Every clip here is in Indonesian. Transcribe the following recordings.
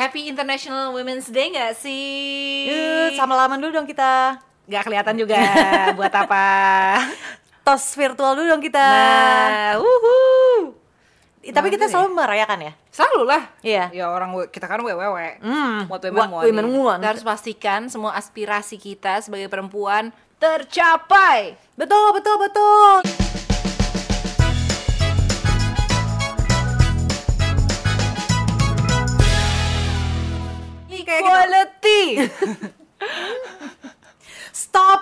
Happy International Women's Day nggak sih? Yuk, sama laman dulu dong kita. Nggak kelihatan juga buat apa. Tos virtual dulu dong kita. Nah, wuhu. Eh, Tapi kita Bagus selalu merayakan ya. Selalu lah. Iya. Ya orang kita kan WWW. Hmm, What women what want. women want. Kita harus pastikan semua aspirasi kita sebagai perempuan tercapai. Betul, betul, betul. Gitu. quality. Stop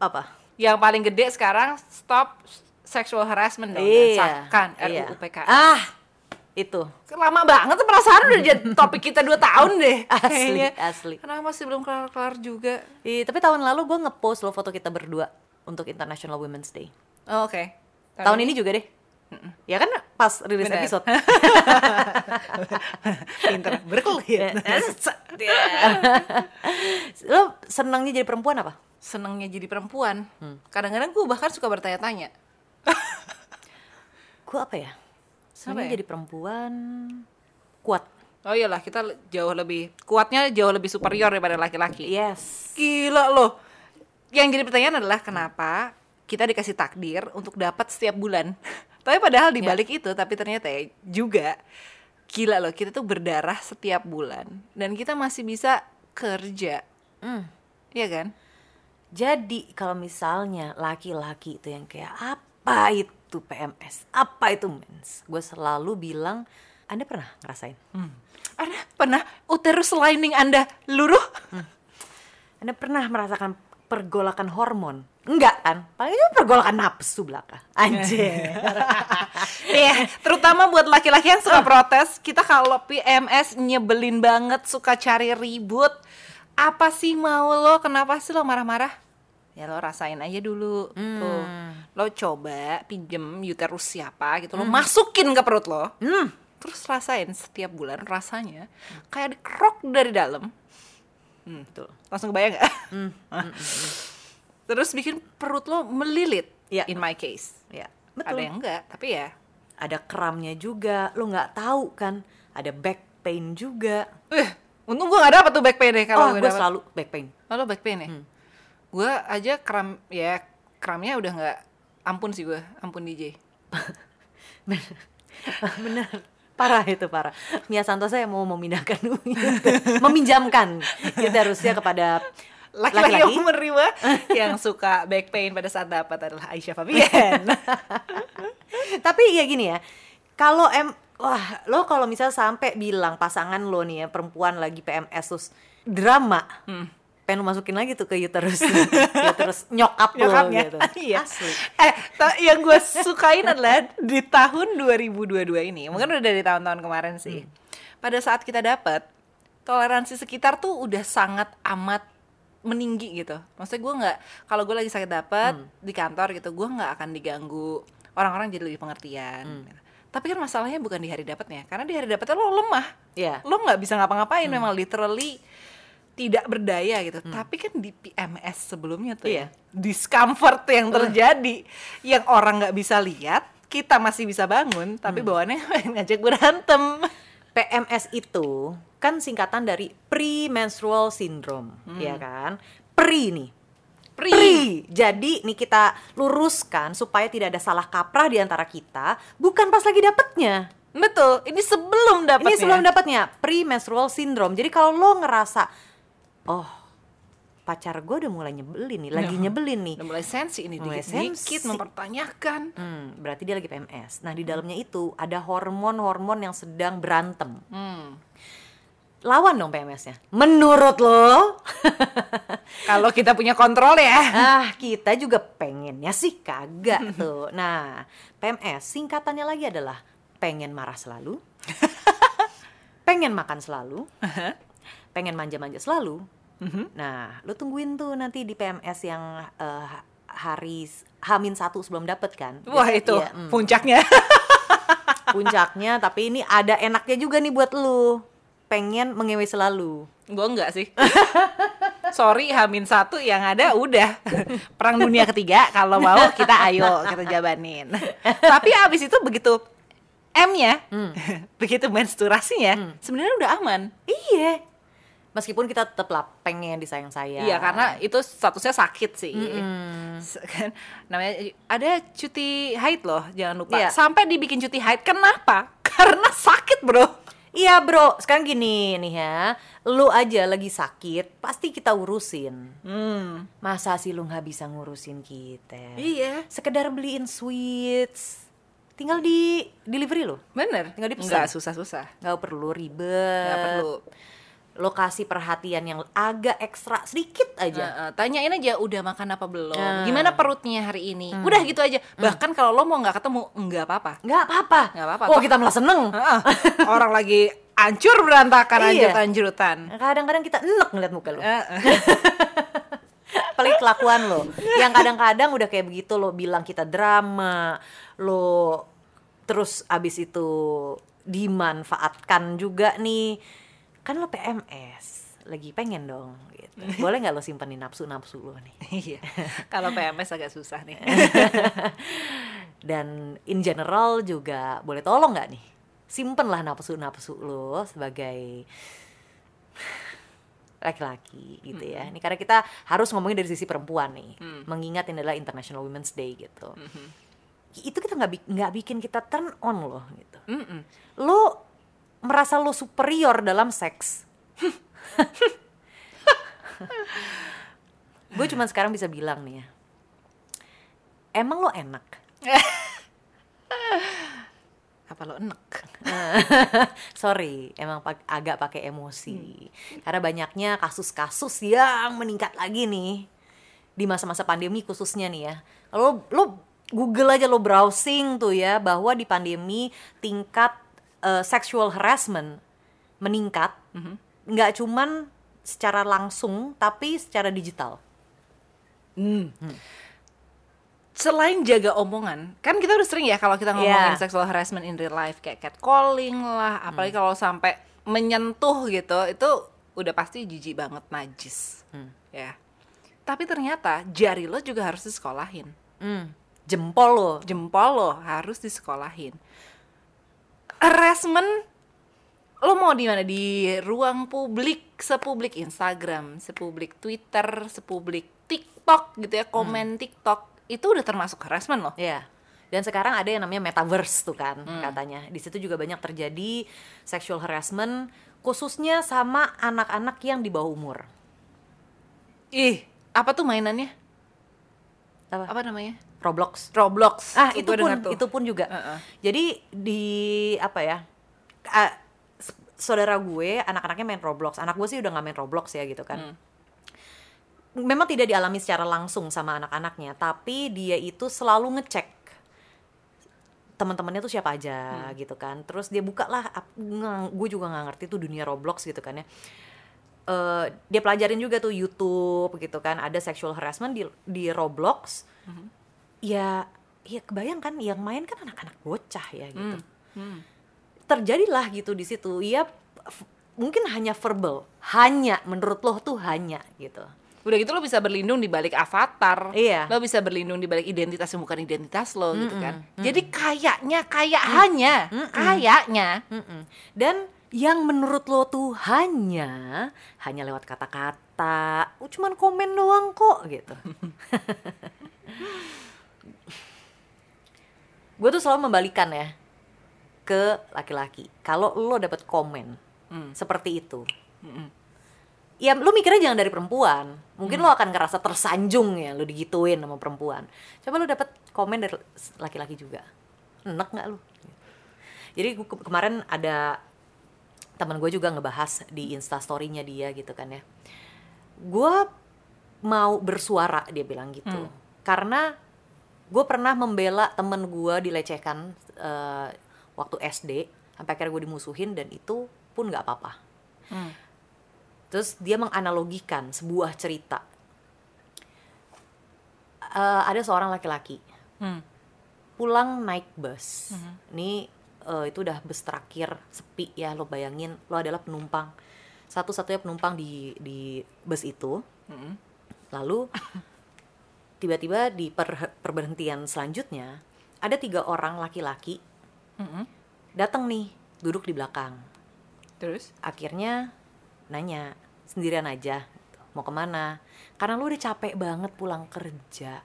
apa? Yang paling gede sekarang stop sexual harassment dong. Iya. Iya. RUU PKS. Ah, itu. Lama banget tuh perasaan udah jadi topik kita 2 tahun deh. Asli, kayaknya. asli. Kenapa masih belum kelar-kelar juga? Ih, tapi tahun lalu gue ngepost lo foto kita berdua untuk International Women's Day. Oh, Oke. Tahun, ini juga deh. Ya kan pas rilis Bener. episode. pinter berkelit. lo senangnya jadi perempuan apa? Senengnya jadi perempuan. Kadang-kadang gue bahkan suka bertanya-tanya. Gue apa ya? Senangnya ya? jadi perempuan kuat. Oh iyalah kita jauh lebih kuatnya jauh lebih superior daripada laki-laki. Yes. Gila loh. Yang jadi pertanyaan adalah kenapa kita dikasih takdir untuk dapat setiap bulan. Tapi padahal di balik itu tapi ternyata ya juga gila loh kita tuh berdarah setiap bulan dan kita masih bisa kerja. Hmm. Iya kan? Jadi kalau misalnya laki-laki itu yang kayak apa itu PMS, apa itu mens, gue selalu bilang, Anda pernah ngerasain? Anda pernah uterus lining Anda luruh? Anda pernah merasakan pergolakan hormon? Enggak kan? Paling itu pergolakan nafsu belaka. Anjir. Nih, terutama buat laki-laki yang suka protes, kita kalau PMS nyebelin banget, suka cari ribut. Apa sih mau lo? Kenapa sih lo marah-marah? Ya lo rasain aja dulu tuh. Lo coba pinjem uterus siapa gitu, lo masukin ke perut lo. Hmm. Terus rasain setiap bulan rasanya kayak dikerok dari dalam. Hmm, Betul. langsung kebayang gak? Terus bikin perut lo melilit. Iya. In my case. Ya, Ada betul. yang enggak, tapi ya Ada kramnya juga, lo nggak tahu kan? Ada back pain juga. Eh, untung gue gak dapet tuh back pain deh kalau oh, gue gue selalu back pain. Oh, lo back pain ya? Gue aja kram, ya kramnya udah nggak ampun sih gue, ampun DJ. Bener. Parah itu parah. Mia Santosa yang mau memindahkan meminjamkan uterusnya kepada Laki-laki yang menerima yang suka back pain pada saat dapat adalah Aisyah Fabian. Tapi ya gini ya, kalau em wah lo kalau misalnya sampai bilang pasangan lo nih ya perempuan lagi PMS terus drama, pengen lo masukin lagi tuh ke uterus, uterus nyokap lo Nyokapnya. gitu. Iya. Asli. Eh, yang gue sukain adalah di tahun 2022 ini, mungkin udah dari tahun-tahun kemarin sih. Pada saat kita dapat, toleransi sekitar tuh udah sangat amat meninggi gitu. Maksudnya gue nggak, kalau gue lagi sakit dapat di kantor gitu, gue nggak akan diganggu. Orang-orang jadi lebih pengertian. Tapi kan masalahnya bukan di hari dapatnya, karena di hari dapatnya lo lemah. Iya. Lo nggak bisa ngapa-ngapain, memang literally tidak berdaya gitu. Tapi kan di PMS sebelumnya tuh Iya. ya, discomfort yang terjadi yang orang nggak bisa lihat, kita masih bisa bangun, tapi bawaannya pengen ngajak berantem. PMS itu kan singkatan dari premenstrual syndrome, ya kan? Pre nih. Pri. Pre. Jadi nih kita luruskan supaya tidak ada salah kaprah di antara kita, bukan pas lagi dapetnya. Betul, ini sebelum dapatnya. Ini sebelum dapatnya premenstrual syndrome. Jadi kalau lo ngerasa oh pacar gue udah mulai nyebelin nih, lagi nyebelin nih. Udah mulai sensi ini Mulai dikit-dikit sensi. mempertanyakan. Hmm, berarti dia lagi PMS. Nah, di dalamnya itu ada hormon-hormon yang sedang berantem. Hmm. Lawan dong PMS-nya. Menurut lo? Kalau kita punya kontrol ya. ah, kita juga pengennya sih kagak tuh. Nah, PMS singkatannya lagi adalah pengen marah selalu, pengen makan selalu, pengen manja-manja selalu. Nah, lo tungguin tuh nanti di PMS yang eh, hari Hamin satu sebelum dapet kan? Wah Biasa- itu iya, mm. puncaknya. puncaknya. Tapi ini ada enaknya juga nih buat lo. Pengen mengewe selalu. Gue enggak sih. Sorry, Hamin satu yang ada udah perang dunia ketiga. Kalau mau kita ayo kita jabanin. Tapi abis itu begitu M-nya, begitu menstruasinya, sebenarnya udah aman. Iya. Meskipun kita tetap lah pengen disayang sayang Iya karena itu statusnya sakit sih. Se- Kan namanya ada cuti haid loh, jangan lupa. Iya. Sampai dibikin cuti haid kenapa? Karena sakit, Bro. Iya bro, sekarang gini nih ya, lu aja lagi sakit, pasti kita urusin. Hmm. Masa sih lu nggak bisa ngurusin kita? Iya. Sekedar beliin sweets, tinggal di delivery lo, Bener. Tinggal dipesan. Nggak susah-susah. nggak perlu ribet. Nggak perlu. Lo kasih perhatian yang agak ekstra sedikit aja. Nah, eh, tanyain aja udah makan apa belum, Nah. gimana perutnya hari ini, udah gitu aja. Bahkan kalau lo mau nggak ketemu, nggak apa-apa. Nggak apa-apa. Nggak apa-apa, Oh kita malah seneng. Heeh. Orang lagi hancur berantakan Iya. anjut-anjurutan. Kadang-kadang kita enek ngeliat muka lo. Eh, eh. Apalagi kelakuan lo. Yang kadang-kadang udah kayak begitu lo bilang kita drama, lo terus abis itu dimanfaatkan juga nih. Kan lo PMS, lagi pengen dong gitu. Boleh nggak lo simpenin nafsu-nafsu lo nih? Iya. Kalau PMS agak susah nih. Dan in general juga boleh tolong nggak nih? Simpenlah nafsu-nafsu lo sebagai laki-laki gitu ya. Ini karena kita harus ngomongin dari sisi perempuan nih, mengingat ini adalah International Women's Day gitu. Itu kita nggak bi- nggak bikin kita turn on loh gitu. Mm-mm. Lo merasa lo superior dalam seks. Gue cuma sekarang bisa bilang nih ya. Emang lo enak? Apa lo enek? Sorry, emang pak- agak pakai emosi. Karena banyaknya kasus-kasus yang meningkat lagi nih di masa-masa pandemi khususnya nih ya. Lo lo Google aja lo browsing tuh ya bahwa di pandemi tingkat eh, sexual harassment meningkat. Nggak cuman secara langsung tapi secara digital. Selain jaga omongan, kan kita udah sering ya kalau kita ngomongin Iya. sexual harassment in real life kayak catcalling lah, apalagi kalau sampai menyentuh gitu, itu udah pasti jijik banget najis. Ya. Tapi ternyata jari lo juga harus disekolahin. Hmm, Jempol lo. Jempol lo harus disekolahin. Harassment lo mau di mana di ruang publik sepublik Instagram, sepublik Twitter, sepublik TikTok gitu ya, komen TikTok itu udah termasuk harassment loh. Ya. Dan sekarang ada yang namanya metaverse tuh kan katanya. Di situ juga banyak terjadi sexual harassment khususnya sama anak-anak yang di bawah umur. Ih, apa tuh mainannya? Apa? Apa namanya? Roblox. Roblox. Ah, itu pun tuh. itu pun juga. Heeh. Jadi di apa ya? s- saudara gue anak-anaknya main Roblox. Anak gue sih udah nggak main Roblox ya gitu kan. Memang tidak dialami secara langsung sama anak-anaknya, tapi dia itu selalu ngecek teman-temannya tuh siapa aja gitu kan. Terus dia buka lah, gue juga nggak ngerti tuh dunia Roblox gitu kan ya. Eh, dia pelajarin juga tuh YouTube gitu kan, ada sexual harassment di di Roblox. Ya, ya kebayang kan yang main kan anak-anak bocah ya gitu. Hmm. Terjadilah gitu di situ. Ya mungkin hanya verbal, hanya menurut lo tuh hanya gitu. Udah gitu lo bisa berlindung di balik avatar. Iya. Lo bisa berlindung di balik identitas yang bukan identitas lo gitu kan. Jadi kayaknya kayak hanya, kayaknya Mm-mm. Dan yang menurut lo tuh hanya hanya lewat kata-kata, cuman komen doang kok gitu. Gue tuh selalu membalikan ya ke laki-laki. Kalau lo dapet komen seperti itu, ya lo mikirnya jangan dari perempuan. Mungkin lo akan ngerasa tersanjung ya lo digituin sama perempuan. Coba lo dapet komen dari laki-laki juga, enak nggak lo? Jadi ke- kemarin ada teman gue juga ngebahas di instastorynya dia gitu kan ya. Gue mau bersuara dia bilang gitu. Karena gue pernah membela temen gue dilecehkan eh, waktu SD sampai akhirnya gue dimusuhin dan itu pun nggak apa-apa. Hmm. Terus dia menganalogikan sebuah cerita. Eh, ada seorang laki-laki Hmm. pulang naik bus. Ini eh, itu udah bus terakhir sepi ya lo bayangin lo adalah penumpang satu-satunya penumpang di di bus itu. Hmm. Lalu tiba-tiba di per- perberhentian selanjutnya ada tiga orang laki-laki Hmm. datang nih duduk di belakang. Terus? Akhirnya nanya sendirian aja? Mau ke mana? Karena lu udah capek banget pulang kerja.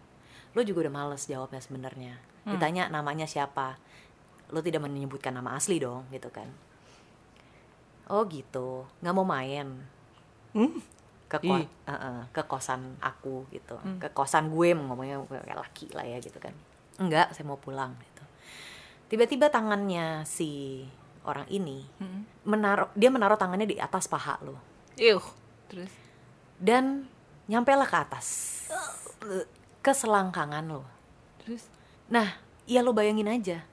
Lu juga udah males jawabnya sebenarnya. Ditanya namanya siapa. Lu tidak menyebutkan nama asli dong gitu kan. Oh gitu. Nggak mau main ke ko- Ih. uh-uh, ke kosan aku gitu. Ke kosan gue ngomongnya kayak laki lah ya gitu kan. Enggak saya mau pulang gitu. Tiba-tiba tangannya si orang ini menaruh dia menaruh tangannya di atas paha lo. Iuh. Terus? Dan nyampelah ke atas. Ke selangkangan lo. Terus? Nah ya lo bayangin aja.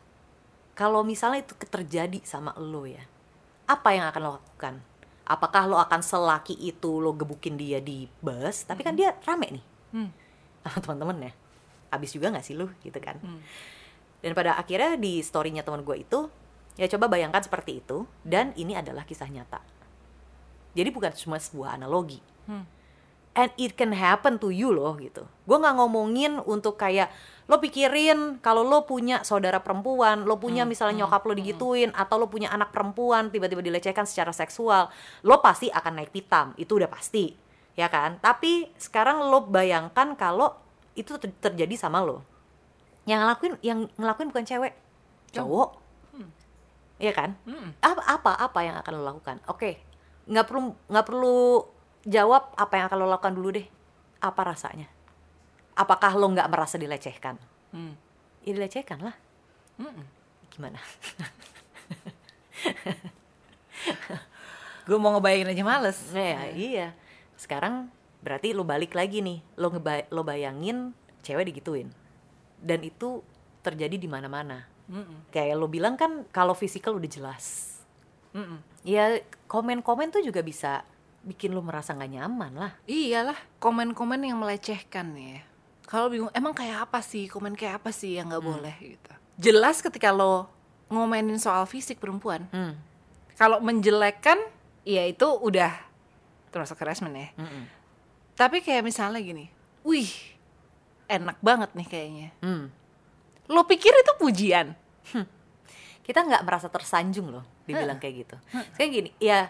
Kalau misalnya itu terjadi sama lo ya apa yang akan lo lakukan apakah lo akan selaki itu lo gebukin dia di bus? Tapi kan dia rame nih. Hmm. sama teman-teman ya. Habis juga nggak sih lo gitu kan. Hmm. dan pada akhirnya di storynya teman gue itu ya coba bayangkan seperti itu dan ini adalah kisah nyata. Jadi bukan cuma sebuah analogi. Hmm. And it can happen to you loh gitu. Gue nggak ngomongin untuk kayak lo pikirin kalau lo punya saudara perempuan lo punya misalnya nyokap lo digituin atau lo punya anak perempuan tiba-tiba dilecehkan secara seksual lo pasti akan naik pitam itu udah pasti ya kan? Tapi sekarang lo bayangkan kalau itu ter- terjadi sama lo. Yang ngelakuin yang ngelakuin bukan cewek cowok. Iya kan? Hmm. apa apa apa yang akan lo lakukan? Oke nggak perlu nggak perlu jawab apa yang akan lo lakukan dulu deh apa rasanya apakah lo nggak merasa dilecehkan Hmm. ya dilecehkan lah Mm-mm. gimana Gue mau ngebayangin aja males. Nah, ya, iya sekarang berarti lo balik lagi nih lo ngeba lo bayangin cewek digituin dan itu terjadi di mana-mana Mm-mm. kayak lo bilang kan kalau fisikal udah jelas Mm-mm. ya komen-komen tuh juga bisa bikin lo merasa nggak nyaman lah Iyalah, komen-komen yang melecehkan ya. Kalau bingung, emang kayak apa sih? Komen kayak apa sih yang nggak boleh gitu. Jelas ketika lo ngomenin soal fisik perempuan, hmm. kalau menjelekkan, ya itu udah termasuk harassment ya. Mm-mm. Tapi kayak misalnya gini, wih, enak banget nih kayaknya. Hmm. Lo pikir itu pujian? kita nggak merasa tersanjung loh dibilang kayak gitu. Kayak gini, ya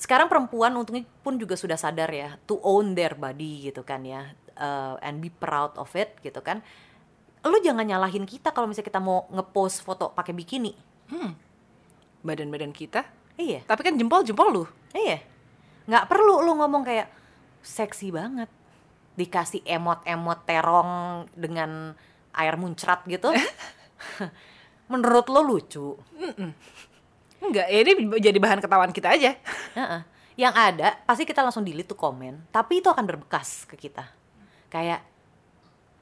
sekarang perempuan untungnya pun juga sudah sadar ya to own their body gitu kan ya uh, and be proud of it gitu kan. Lu jangan nyalahin kita kalau misalnya kita mau ngepost foto pakai bikini. Badan-badan kita, Iya, tapi kan jempol-jempol lu. iya. Nggak perlu lu ngomong kayak seksi banget. Dikasih emot-emot terong dengan air muncrat gitu. Menurut lo lucu. Enggak, ya ini jadi bahan ketawaan kita aja. Heeh. Yang ada pasti kita langsung delete tuh komen, tapi itu akan berbekas ke kita. Kayak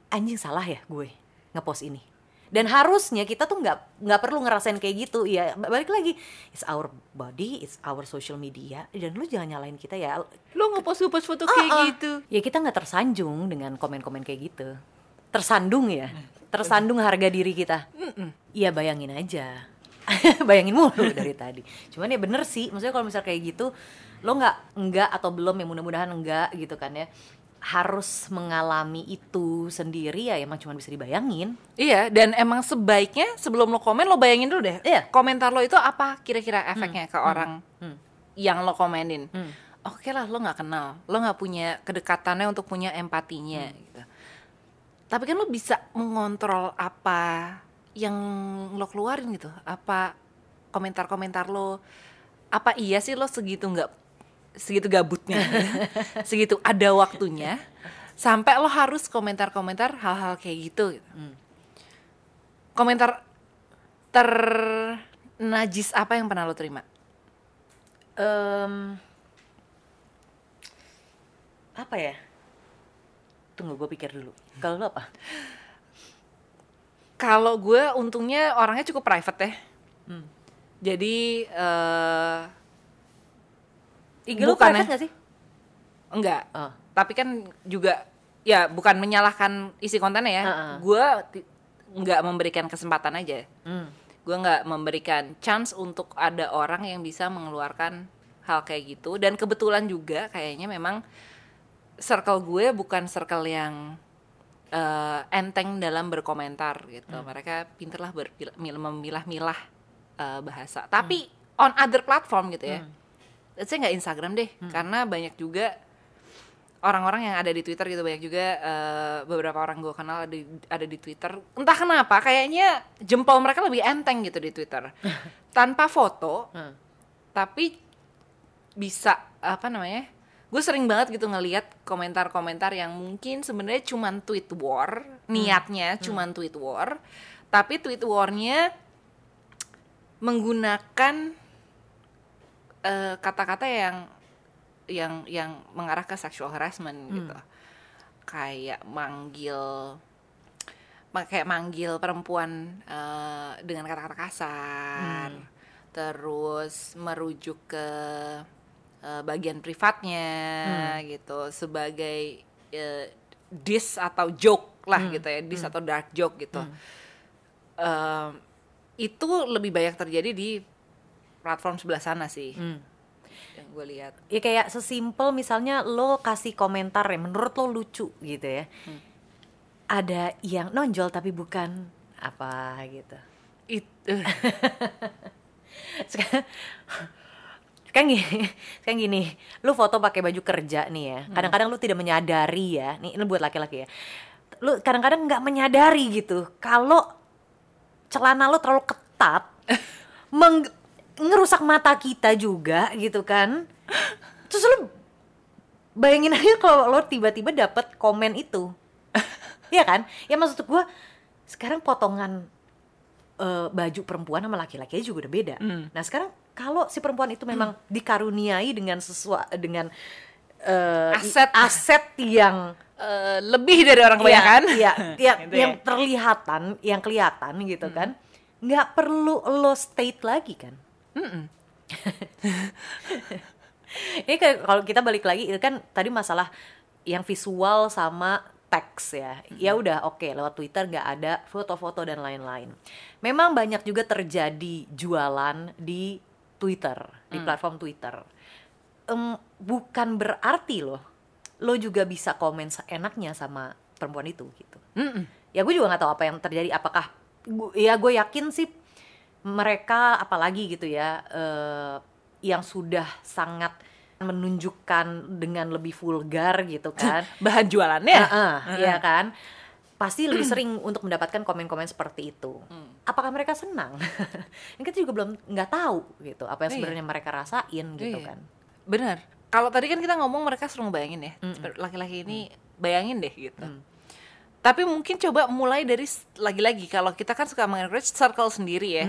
anjing salah ya gue ngepost ini. Dan harusnya kita tuh nggak nggak perlu ngerasain kayak gitu. Ya balik lagi, it's our body, it's our social media. Dan lu jangan nyalain kita ya. Lo ngepost-ngepost foto kayak Ah, ah. gitu. Ya kita nggak tersanjung dengan komen-komen kayak gitu. Tersandung ya, tersandung harga diri kita. Iya bayangin aja, bayangin mulu dari tadi. Cuman ya bener sih, maksudnya kalau misal kayak gitu, lo nggak enggak atau belum ya mudah-mudahan enggak gitu kan ya. Harus mengalami itu sendiri ya emang cuma bisa dibayangin. Iya, dan emang sebaiknya sebelum lo komen lo bayangin dulu deh. Iya. Komentar lo itu apa kira-kira efeknya ke orang hmm. yang lo komenin. Hmm. Oke lah, lo nggak kenal, lo nggak punya kedekatannya untuk punya empatinya. Gitu. Tapi kan lo bisa mengontrol apa yang lo keluarin gitu. Apa komentar-komentar lo? Apa iya sih lo segitu nggak segitu gabutnya, segitu ada waktunya sampai lo harus komentar-komentar hal-hal kayak gitu. gitu. Komentar ternajis apa yang pernah lo terima? Em, apa ya? Tunggu gue pikir dulu. Kalau lo apa? Kalau gue untungnya orangnya cukup private ya. Hmm. Jadi eh IG Bukannya- private gak sih? enggak. Oh. Tapi kan juga ya bukan menyalahkan isi kontennya ya. Heeh. Gue ti- nggak memberikan kesempatan aja. Hmm. Gue nggak memberikan chance untuk ada orang yang bisa mengeluarkan hal kayak gitu. Dan kebetulan juga kayaknya memang circle gue bukan circle yang eh, enteng dalam berkomentar gitu. Mereka pinter lah berpil- mil- memilah-milah eh, bahasa. Tapi on other platform gitu ya. let's say nggak Instagram deh karena banyak juga orang-orang yang ada di Twitter gitu banyak juga eh, beberapa orang gue kenal ada di, ada di Twitter entah kenapa kayaknya jempol mereka lebih enteng gitu di Twitter tanpa foto Hmm. tapi bisa apa namanya gue sering banget gitu ngelihat komentar-komentar yang mungkin sebenarnya cuman tweet war niatnya cuman tweet war tapi tweet warnya menggunakan eh, kata-kata yang yang yang mengarah ke sexual harassment gitu. Kayak manggil ma- kayak manggil perempuan eh, dengan kata-kata kasar terus merujuk ke eh, bagian privatnya gitu sebagai eh, diss atau joke lah gitu ya diss atau dark joke gitu. Em, itu lebih banyak terjadi di platform sebelah sana sih. Hmm. yang gue lihat. Ya kayak sesimpel misalnya lo kasih komentar ya menurut lo lucu gitu ya. Ada yang nonjol tapi bukan apa gitu. Itu sekarang gini sekarang gini lu foto pakai baju kerja nih ya kadang-kadang lu tidak menyadari ya nih ini buat laki-laki ya lu kadang-kadang nggak menyadari gitu kalau celana lu terlalu ketat meng- ngerusak mata kita juga gitu kan terus lu bayangin aja kalau lo tiba-tiba dapet komen itu. Iya kan? Ya maksud gua sekarang potongan eh, baju perempuan sama laki-laki aja juga udah beda. Nah sekarang kalau si perempuan itu memang dikaruniai dengan sesuatu dengan i- Aset. aset yang Eh, lebih dari orang kebanyakan Iya, iya, Gitu yang ya. terlihatan, yang kelihatan gitu kan, nggak perlu lo state lagi kan? Ini kalau kita balik lagi itu kan tadi masalah yang visual sama teks ya. Ya udah oke lewat Twitter nggak ada foto-foto dan lain-lain. Memang banyak juga terjadi jualan di Twitter, di platform Twitter. Em, bukan berarti loh lo juga bisa komen seenaknya sama perempuan itu gitu. Mm-mm. Ya gue juga nggak tahu apa yang terjadi. Apakah gu- ya gue yakin sih mereka apalagi gitu ya eh, yang sudah sangat menunjukkan dengan lebih vulgar gitu kan. bahan jualannya Heeh, Iya kan? Pasti lebih sering untuk mendapatkan komen-komen seperti itu. Apakah mereka senang? Ini kita juga belum nggak tahu gitu apa yang Iya. sebenarnya mereka rasain gitu Iya. kan. benar kalau tadi kan kita ngomong mereka selalu bayangin ya laki-laki ini bayangin deh gitu tapi mungkin coba mulai dari lagi-lagi kalau kita kan suka mengencourage circle sendiri ya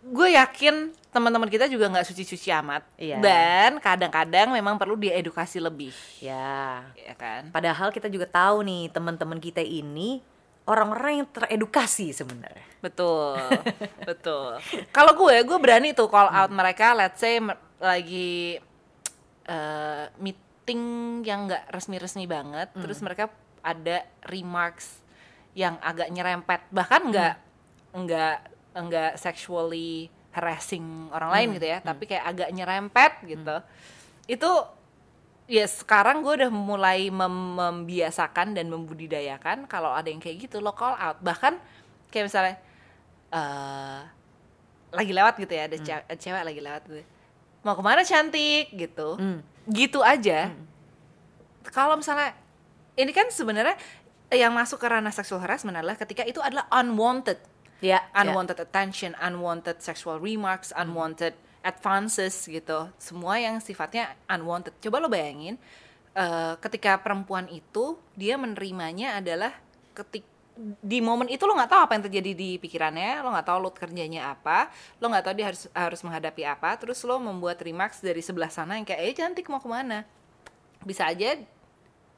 gue yakin teman-teman kita juga nggak suci-suci amat Iya. dan kadang-kadang memang perlu diedukasi lebih Ya. ya kan Padahal kita juga tahu nih teman-teman kita ini orang-orang yang teredukasi sebenarnya. betul betul. Kalau gue gue berani tuh call out mereka let's say lagi eh, meeting yang nggak resmi-resmi banget terus mereka ada remarks yang agak nyerempet. Bahkan nggak nggak nggak sexually harassing orang lain gitu ya tapi kayak agak nyerempet gitu. Itu ya sekarang gue udah mulai mem- membiasakan dan membudidayakan kalau ada yang kayak gitu lo call out. Bahkan kayak misalnya eh lagi lewat gitu ya ada ce- cewek lagi lewat gitu. Mau ke mana cantik gitu. Gitu aja. Kalau misalnya ini kan sebenarnya yang masuk ke ranah sexual harassment adalah ketika itu adalah unwanted. Ya, unwanted attention, unwanted sexual remarks, unwanted advances gitu. Semua yang sifatnya unwanted. Coba lo bayangin eh, ketika perempuan itu dia menerimanya adalah ketik di momen itu lo nggak tahu apa yang terjadi di pikirannya, lo nggak tahu lo kerjanya apa, lo nggak tahu dia harus harus menghadapi apa, terus lo membuat remarks dari sebelah sana yang kayak eh cantik mau ke mana, bisa aja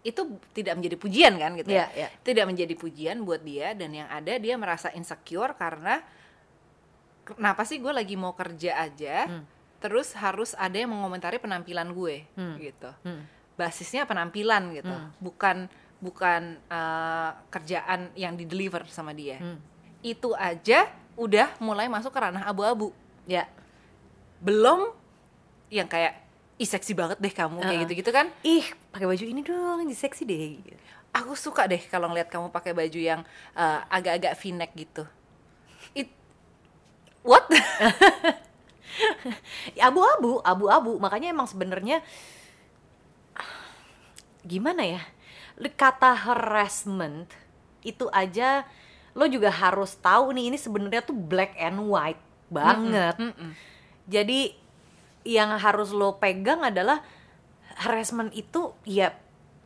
itu tidak menjadi pujian kan gitu ya Iya, iya. tidak menjadi pujian buat dia dan yang ada dia merasa insecure karena kenapa sih gue lagi mau kerja aja terus harus ada yang mengomentari penampilan gue gitu basisnya penampilan gitu bukan bukan eh, kerjaan yang di deliver sama dia itu aja udah mulai masuk ke ranah abu-abu ya. belum yang kayak ih seksi banget deh kamu kayak Uh-uh. gitu-gitu kan Ih, pakai baju ini dong, jadi seksi deh. gitu. aku suka deh kalau ngeliat kamu pakai baju yang uh, agak-agak v-neck gitu. What? Ya, abu-abu abu-abu makanya emang sebenarnya gimana ya kata harassment itu aja lo juga harus tahu nih ini sebenarnya tuh black and white banget Mm-mm. jadi yang harus lo pegang adalah harassment itu ya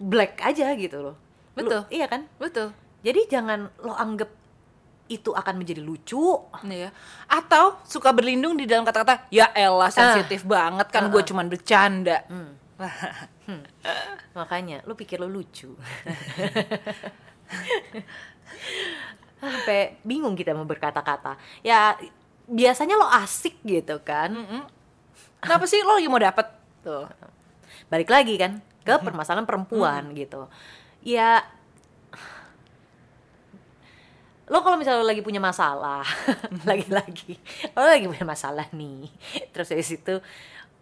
black aja gitu loh Lo- Betul. iya kan Betul. jadi jangan lo anggap itu akan menjadi lucu Iya. Atau suka berlindung di dalam kata-kata, ya elah sensitif banget kan gue cuman bercanda. Makanya lu pikir lu lucu. Sampai bingung kita mau berkata-kata. Ya biasanya lo asik gitu kan. Kenapa sih lo lagi mau dapet? Tuh. Balik lagi kan ke permasalahan perempuan gitu. Ya lo kalau misalnya lo lagi punya masalah lagi-lagi lo lagi punya masalah nih terus dari situ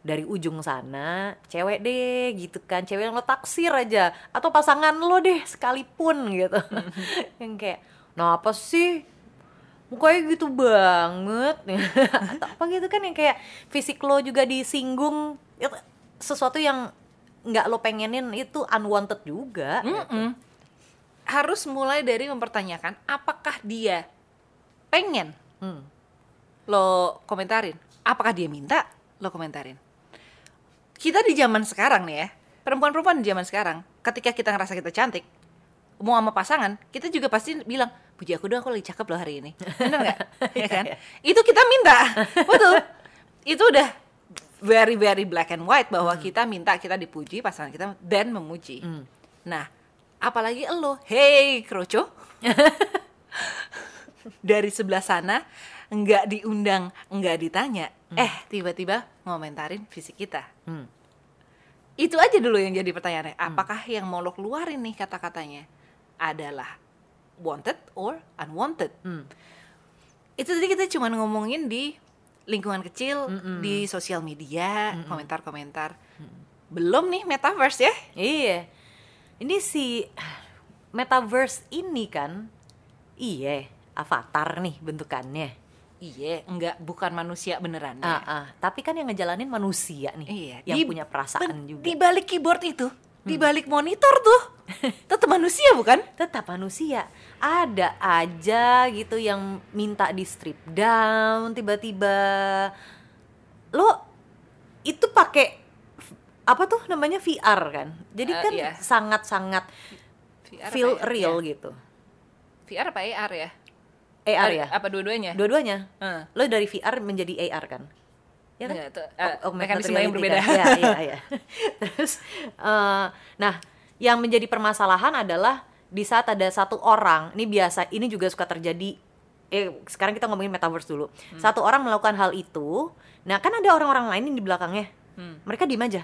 dari ujung sana cewek deh gitu kan. Cewek yang lo taksir aja atau pasangan lo deh sekalipun gitu. Yang kayak nah apa sih? Mukanya gitu banget. Atau apa gitu kan yang kayak fisik lo juga disinggung. Itu sesuatu yang nggak lo pengenin itu unwanted juga Mm-mm. Harus mulai dari mempertanyakan apakah dia pengen Hmm. lo komentarin. Apakah dia minta lo komentarin. Kita di zaman sekarang nih ya, perempuan-perempuan di zaman sekarang, ketika kita ngerasa kita cantik, mau sama pasangan, kita juga pasti bilang, puji aku dong, aku lagi cakep loh hari ini. Bener nggak? ya kan? Itu kita minta, betul. Itu udah very very black and white bahwa kita minta kita dipuji, pasangan kita dan memuji. Hmm. Nah, apalagi lo, hey kroco, dari sebelah sana nggak diundang, nggak ditanya, eh tiba-tiba ngomentarin fisik kita. Hmm. Itu aja dulu yang jadi pertanyaannya. Apakah yang mau lo keluarin nih kata-katanya adalah wanted or unwanted? Hmm. Itu tadi kita cuma ngomongin di lingkungan kecil, Mm-mm. di sosial media, komentar-komentar. Belum nih metaverse ya? Iya. Ini si metaverse ini kan iya avatar nih bentukannya. Iya, enggak bukan manusia beneran. Ah, ah. tapi kan yang ngejalanin manusia nih. Iya, yang di- punya perasaan Ben- juga. Di balik keyboard itu, di balik monitor tuh, tetap manusia bukan? Tetap manusia. Ada aja gitu yang minta di strip down tiba-tiba. Lo itu pakai apa tuh namanya VR kan? Jadi Eh, kan iya. sangat-sangat VR apa feel ya? real Iya. gitu. VR apa AR ya? AR Eh, ya? Apa dua-duanya? Dua-duanya. Heeh. Lo dari VR menjadi AR kan? Ya kan? Itu, eh, Oh, augmented mekanisme yang berbeda. kan? Iya, iya, iya. Terus, eh, nah, yang menjadi permasalahan adalah di saat ada satu orang, ini biasa, ini juga suka terjadi. Eh, sekarang kita ngomongin metaverse dulu. Hmm. Satu orang melakukan hal itu, nah kan ada orang-orang lain di belakangnya. Hmm. Mereka diem aja.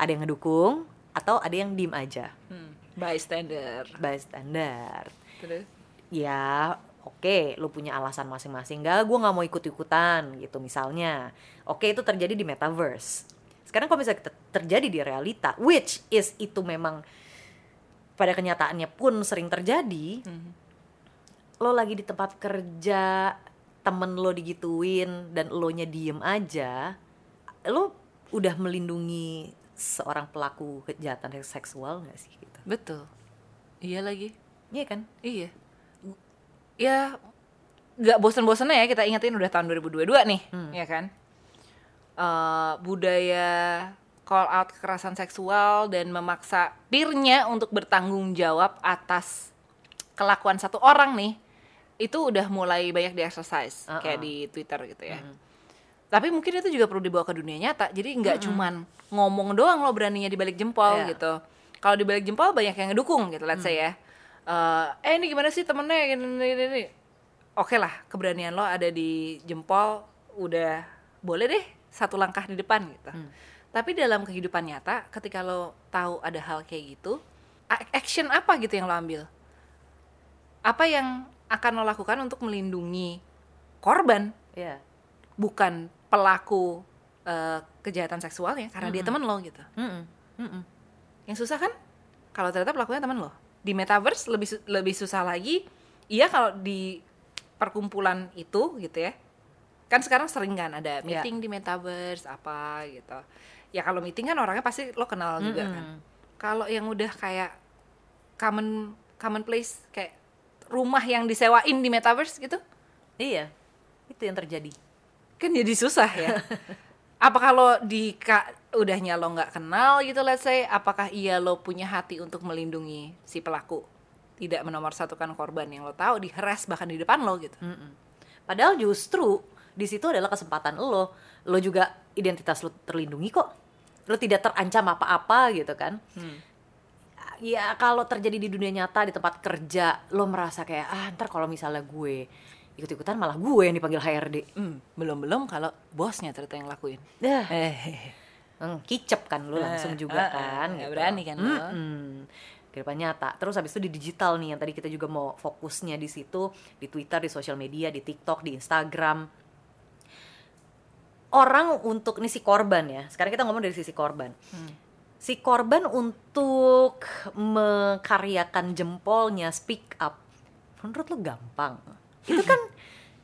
Ada yang ngedukung atau ada yang diem aja. Hmm. Bystander. Bystander. Terus? ya oke lu punya alasan masing-masing enggak gue nggak mau ikut-ikutan gitu misalnya oke itu terjadi di metaverse sekarang kalau misalnya ter- terjadi di realita which is itu memang pada kenyataannya pun sering terjadi Mhm. lo lagi di tempat kerja temen lo digituin dan lo nya diem aja lo udah melindungi seorang pelaku kejahatan seksual nggak sih gitu Betul. Iya lagi. iya kan Iya. Ya nggak bosan-bosannya ya kita ingetin udah tahun 2022 nih, Hmm. ya kan? Eh, budaya call out kekerasan seksual dan memaksa peernya untuk bertanggung jawab atas kelakuan satu orang nih itu udah mulai banyak di exercise Uh-uh. kayak di Twitter gitu ya. Mm. Tapi mungkin itu juga perlu dibawa ke dunia nyata. Jadi nggak cuman ngomong doang lo beraninya di balik jempol Iya. gitu. Kalau di balik jempol banyak yang ngedukung gitu, let's say ya. Eh, eh ini gimana sih temennya gini, gini, gini. Oke lah, keberanian lo ada di jempol udah boleh deh satu langkah di depan gitu. Tapi dalam kehidupan nyata, ketika lo tahu ada hal kayak gitu, action apa gitu yang lo ambil? Apa yang akan lo lakukan untuk melindungi korban ya bukan pelaku eh, kejahatan seksualnya karena dia teman lo gitu. Mm-mm. Mm-mm. Yang susah kan kalau ternyata pelakunya teman lo. Di metaverse lebih su- lebih susah lagi. Iya kalau di perkumpulan itu gitu ya. kan sekarang sering kan ada Iya. meeting di metaverse apa gitu ya kalau meeting kan orangnya pasti lo kenal juga kan kalau yang udah kayak common common place kayak rumah yang disewain di metaverse gitu Iya, itu yang terjadi. Kan jadi susah ya apa kalau di ka, udahnya lo nggak kenal gitu let's say apakah iya lo punya hati untuk melindungi si pelaku tidak menomorsatukan korban yang lo tahu diheras bahkan di depan lo gitu Mm-mm. Padahal justru di situ adalah kesempatan lo. Lo juga identitas lo terlindungi kok. Lo tidak terancam apa-apa gitu kan. Ya kalau terjadi di dunia nyata di tempat kerja, lo merasa kayak ah ntar kalau misalnya gue ikut-ikutan malah gue yang dipanggil HRD. Hmm, belum belum kalau bosnya ternyata yang lakuin Dah, eh hmm, kicep kan lo langsung juga Ah, ah, kan. nggak berani kan lo. Mm-mm. Kehidupan nyata. Terus habis itu di digital nih yang tadi kita juga mau fokusnya di situ, di Twitter, di sosial media, di TikTok, di Instagram. Orang untuk ini si korban ya. Sekarang kita ngomong dari sisi korban. Si korban untuk mengkaryakan jempolnya speak up. Menurut lo gampang. Itu kan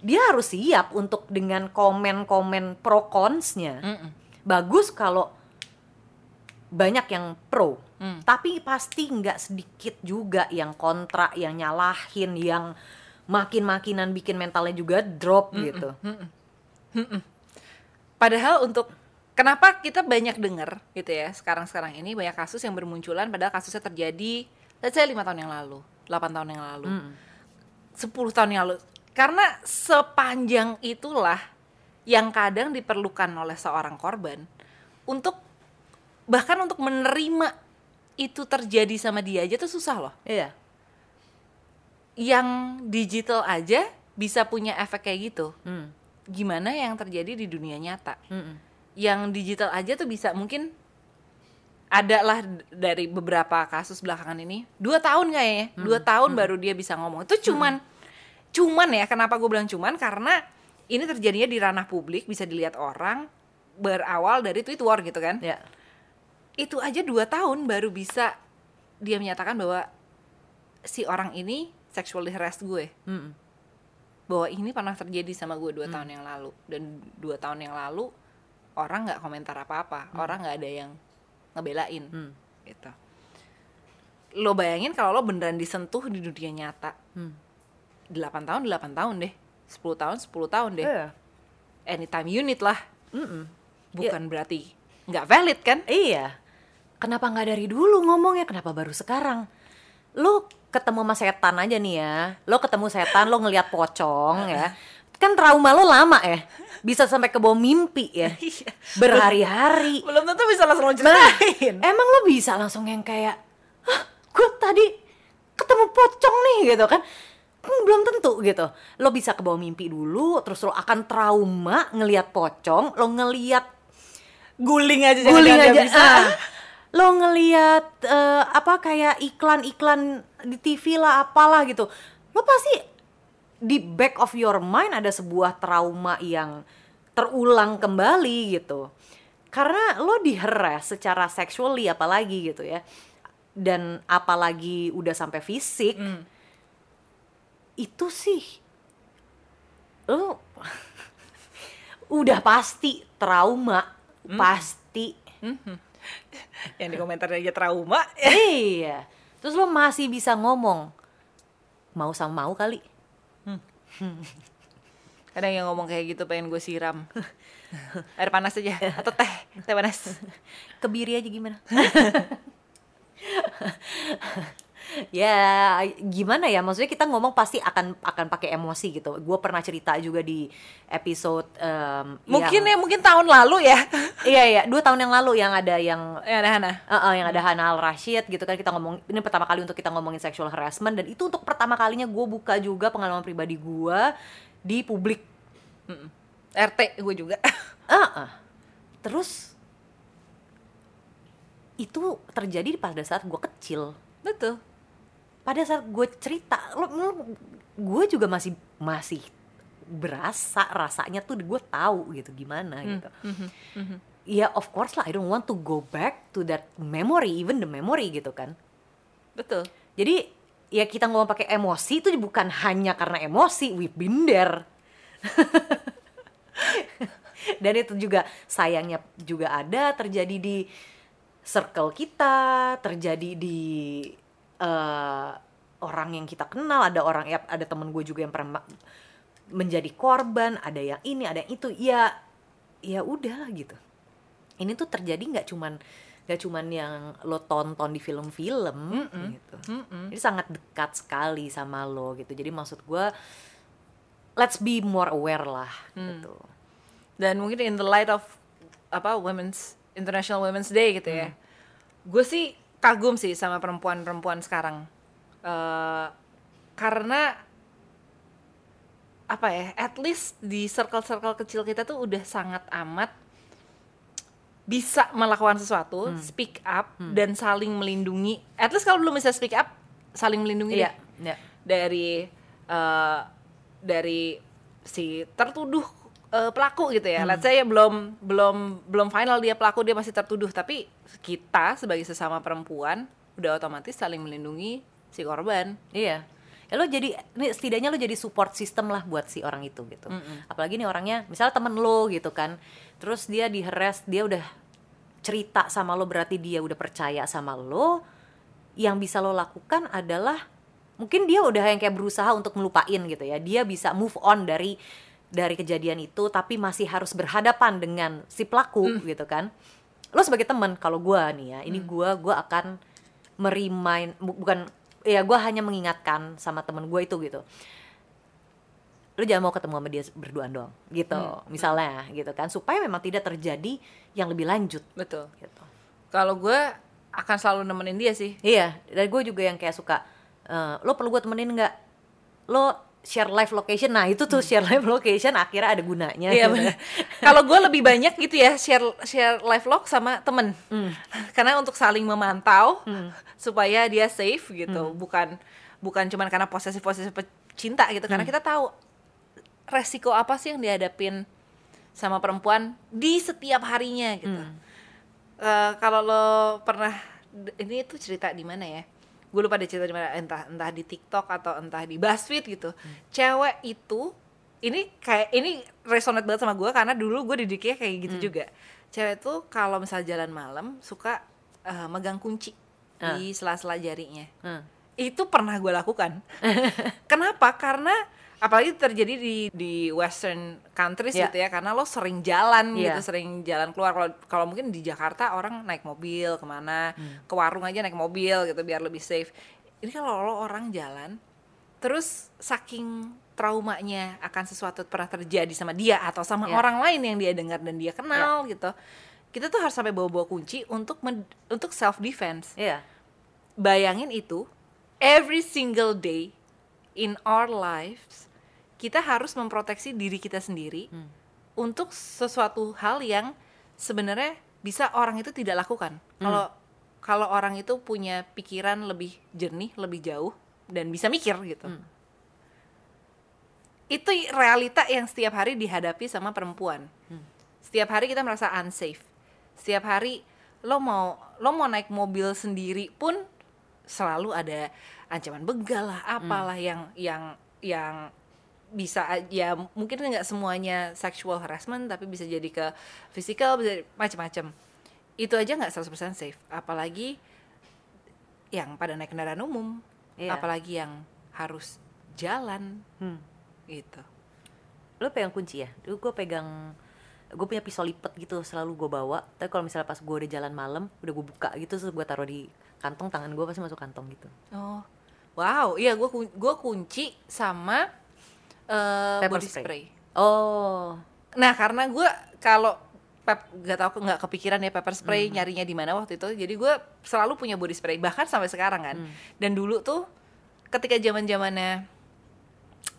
dia harus siap untuk dengan komen-komen pro cons-nya Mm-mm. bagus kalau banyak yang pro Hmm. tapi pasti nggak sedikit juga yang kontra yang nyalahin yang makin-makinan bikin mentalnya juga drop gitu Padahal untuk kenapa kita banyak dengar gitu ya sekarang-sekarang ini banyak kasus yang bermunculan padahal kasusnya terjadi let's say 5 tahun yang lalu, 8 tahun yang lalu, Mm. 10 tahun yang lalu. Karena sepanjang itulah yang kadang diperlukan oleh seorang korban untuk bahkan untuk menerima itu terjadi sama dia aja tuh susah loh. iya Yang digital aja bisa punya efek kayak gitu. Hmm. Gimana yang terjadi di dunia nyata? Mm-mm. yang digital aja tuh bisa mungkin ada lah dari beberapa kasus belakangan ini dua tahun kayaknya dua tahun baru dia bisa ngomong itu cuman cuman ya kenapa gue bilang cuman? Karena ini terjadinya di ranah publik bisa dilihat orang berawal dari tweet war gitu kan? Ya. Itu aja dua tahun baru bisa dia menyatakan bahwa si orang ini sexually harass gue. Mm-mm. bahwa ini pernah terjadi sama gue dua tahun yang lalu. Dan dua tahun yang lalu orang nggak komentar apa-apa. Orang nggak ada yang ngebelain. Hmm. gitu. Lo bayangin kalau lo beneran disentuh di dunia nyata. Hmm. 8 tahun 8 tahun deh 10 tahun 10 tahun deh Iya. anytime unit lah Mm-mm. bukan berarti nggak valid kan Iya. Kenapa nggak dari dulu ngomongnya? Kenapa baru sekarang? Lo ketemu sama setan aja nih ya. Lo ketemu setan, lo ngelihat pocong ya. Kan trauma lo lama ya. Bisa sampai ke bawah mimpi ya. Iya. Berhari-hari. belum tentu bisa langsung lo Nah, ceritain emang lo bisa langsung yang kayak, gue tadi ketemu pocong nih gitu kan. Hmm, belum tentu gitu. Lo bisa ke bawah mimpi dulu, terus lo akan trauma ngelihat pocong, lo ngelihat guling aja guling aja bisa. ah. lo ngelihat eh, apa kayak iklan-iklan di TV lah apalah gitu lo pasti di back of your mind ada sebuah trauma yang terulang kembali gitu karena lo diheras secara sexually apalagi gitu ya dan apalagi udah sampai fisik Hmm. Itu sih lo udah pasti trauma pasti. Yang di komentar aja trauma. Iya. Terus lo masih bisa ngomong mau sama mau kali. Kadang yang ngomong kayak gitu pengen gue siram. Air panas aja atau teh teh panas. Kebiri aja gimana ya gimana ya? Maksudnya kita ngomong pasti akan akan pakai emosi gitu. Gue pernah cerita juga di episode em, mungkin yang- ya mungkin tahun lalu ya. Iya iya. Dua tahun yang lalu yang ada yang ya ada Hana. Eh, eh, yang ada Hana Al Rashid gitu kan. Kita ngomong ini pertama kali untuk kita ngomongin sexual harassment. Dan itu untuk pertama kalinya gue buka juga pengalaman pribadi gue di publik. RT gue juga. Ah, ah. terus itu terjadi pada saat gue kecil. Betul pada saat gue cerita lo, lo- gue juga masih masih berasa rasanya tuh gue tahu gitu gimana gitu. ya of course lah I don't want to go back to that memory even the memory gitu kan. Betul. Jadi ya kita ngomong pakai emosi itu bukan hanya karena emosi we've been there. Dan itu juga sayangnya juga ada terjadi di circle kita terjadi di eh, orang yang kita kenal ada orang ya ada temen gue juga yang pernah menjadi korban ada yang ini ada yang itu ya ya udahlah gitu. Ini tuh terjadi nggak cuman nggak cuman yang lo tonton di film-film gitu. Jadi sangat dekat sekali sama lo gitu. Jadi maksud gue let's be more aware lah gitu. Dan mungkin in the light of apa Women's International Women's Day gitu ya. Gue sih kagum sih sama perempuan-perempuan sekarang. Eh, karena apa ya at least di circle-circle kecil kita tuh udah sangat amat bisa melakukan sesuatu speak up dan saling melindungi. At least kalau belum bisa speak up saling melindungi Iya, deh. iya. dari eh, dari si tertuduh eh, pelaku gitu ya. Let's say belum belum belum final dia pelaku dia masih tertuduh tapi kita sebagai sesama perempuan udah otomatis saling melindungi si korban. Iya. Ya lo jadi nih setidaknya lo jadi support system lah buat si orang itu gitu. Apalagi nih orangnya misalnya temen lo gitu kan. Terus dia di harass, dia udah cerita sama lo berarti dia udah percaya sama lo. Yang bisa lo lakukan adalah mungkin dia udah yang kayak berusaha untuk melupain gitu ya. Dia bisa move on dari dari kejadian itu tapi masih harus berhadapan dengan si pelaku gitu kan. Lo sebagai teman kalau gua nih ya, ini gua gua akan merimain bu- bukan ya gue hanya mengingatkan sama temen gue itu gitu. Lu jangan mau ketemu sama dia berduaan doang gitu misalnya gitu kan. Supaya memang tidak terjadi yang lebih lanjut. Betul. gitu. Kalau gue akan selalu nemenin dia sih. iya dan gue juga yang kayak suka eh, lo perlu gue temenin nggak? Lo share live location. Nah itu tuh share live location akhirnya ada gunanya Iya gitu. Kalau gue lebih banyak gitu ya share share live log sama temen, karena untuk saling memantau supaya dia safe gitu, bukan bukan cuman karena posesif posesif cinta gitu, karena kita tahu resiko apa sih yang dihadapin sama perempuan di setiap harinya gitu. Eh, Kalau lo pernah ini tuh cerita di mana ya? Gue lupa deh cerita di mana, entah entah di TikTok atau entah di BuzzFeed gitu. Cewek itu ini kayak ini resonate banget sama gue karena dulu gue didiknya kayak gitu juga. Cewek tuh kalau misal jalan malam suka eh, megang kunci di sela-sela jarinya. Hmm. Itu pernah gue lakukan. Kenapa? Karena apalagi terjadi di di western countries Iya. gitu ya karena lo sering jalan Iya. gitu sering jalan keluar kalau kalau mungkin di Jakarta orang naik mobil ke mana ke warung aja naik mobil gitu biar lebih safe ini kalau lo orang jalan terus saking traumanya akan sesuatu pernah terjadi sama dia atau sama Iya. orang lain yang dia dengar dan dia kenal gitu kita tuh harus sampai bawa-bawa kunci untuk men- untuk self defense iya bayangin itu every single day in our lives kita harus memproteksi diri kita sendiri untuk sesuatu hal yang sebenarnya bisa orang itu tidak lakukan. Kalau kalau orang itu punya pikiran lebih jernih lebih jauh dan bisa mikir gitu. Itu realita yang setiap hari dihadapi sama perempuan. Setiap hari kita merasa unsafe. Setiap hari lo mau lo mau naik mobil sendiri pun selalu ada ancaman begal lah apalah yang yang yang bisa ya mungkin nggak semuanya sexual harassment tapi bisa jadi ke physical bisa macam-macam itu aja nggak 100% safe. Apalagi yang pada naik kendaraan umum Iya. apalagi yang harus jalan. Hmm. gitu. Lo pegang kunci ya? Dulu gue pegang gue punya pisau lipat gitu selalu gue bawa. Tapi kalau misalnya pas gue udah jalan malam udah gue buka gitu terus gue taruh di kantong tangan gue pasti masuk kantong gitu Oh, wow, iya gue gue kunci sama Pepper body spray. spray. oh Nah, karena gue kalau pep gak tau nggak kepikiran ya pepper Hmm. spray nyarinya di mana waktu itu. Jadi gue selalu punya body spray bahkan sampai sekarang kan. Hmm. Dan dulu tuh ketika zaman zamannya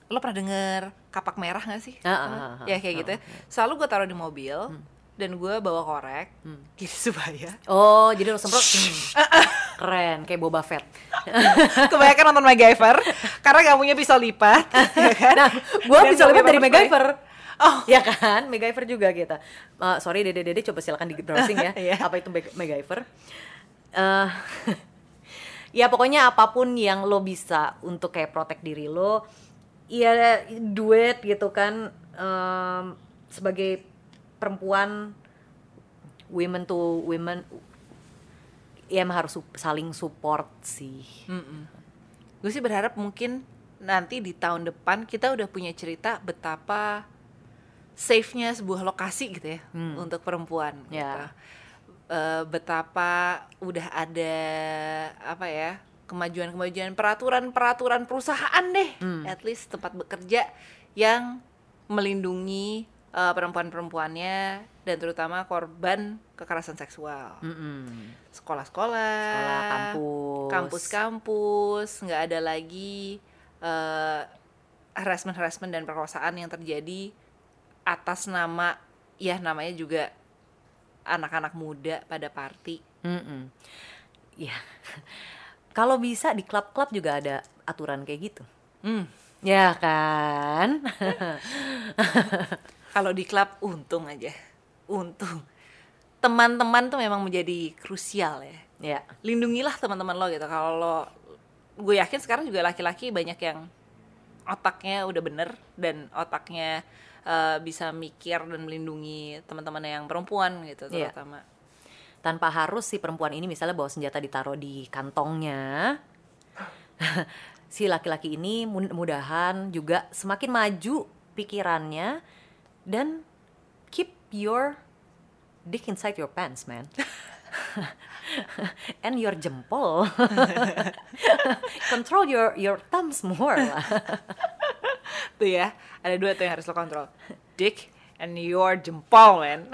lo pernah denger kapak merah gak sih? Ah, ah, ah, ah. ya kayak gitu. ya. Selalu gue taruh di mobil dan gue bawa korek Hmm. gitu supaya oh jadi lo semprot keren kayak Boba Fett kebanyakan nonton MacGyver karena gak punya pisau lipat ya kan? nah gue lihat punya dari. MacGyver Oh. ya kan MacGyver juga kita Eh, sorry dede dede coba silakan di browsing ya Iya. apa itu MacGyver Eh, ya pokoknya apa pun yang lo bisa untuk kayak protect diri lo ya duet gitu kan Em, sebagai perempuan women to women ya emang harus sup- saling support sih gue sih berharap mungkin nanti di tahun depan kita udah punya cerita betapa safe-nya sebuah lokasi gitu ya untuk perempuan Ya. gitu. Eh, betapa udah ada apa ya kemajuan-kemajuan peraturan-peraturan perusahaan deh at least tempat bekerja yang melindungi eh, perempuan-perempuannya dan terutama korban kekerasan seksual sekolah-sekolah, Sekolah, kampus. kampus-kampus, nggak ada lagi eh, harassment-harassment dan perkosaan yang terjadi atas nama ya namanya juga anak-anak muda pada party. Mm-mm. Ya, kalau bisa di klub-klub juga ada aturan kayak gitu. Hmm. Ya kan? Kalau di klub untung aja, untung. Teman-teman tuh memang menjadi krusial ya. ya, lindungilah teman-teman lo gitu kalau lo gue yakin sekarang juga laki-laki banyak yang otaknya udah bener dan otaknya eh, bisa mikir dan melindungi teman-teman yang perempuan gitu Iya. terutama tanpa harus si perempuan ini misalnya bawa senjata ditaruh di kantongnya. si laki-laki ini mudah-mudahan juga semakin maju pikirannya dan your dick inside your pants, man. And your jempol. Control your your thumbs more lah. tuh ya ada dua tuh yang harus lo kontrol dick and your jempol man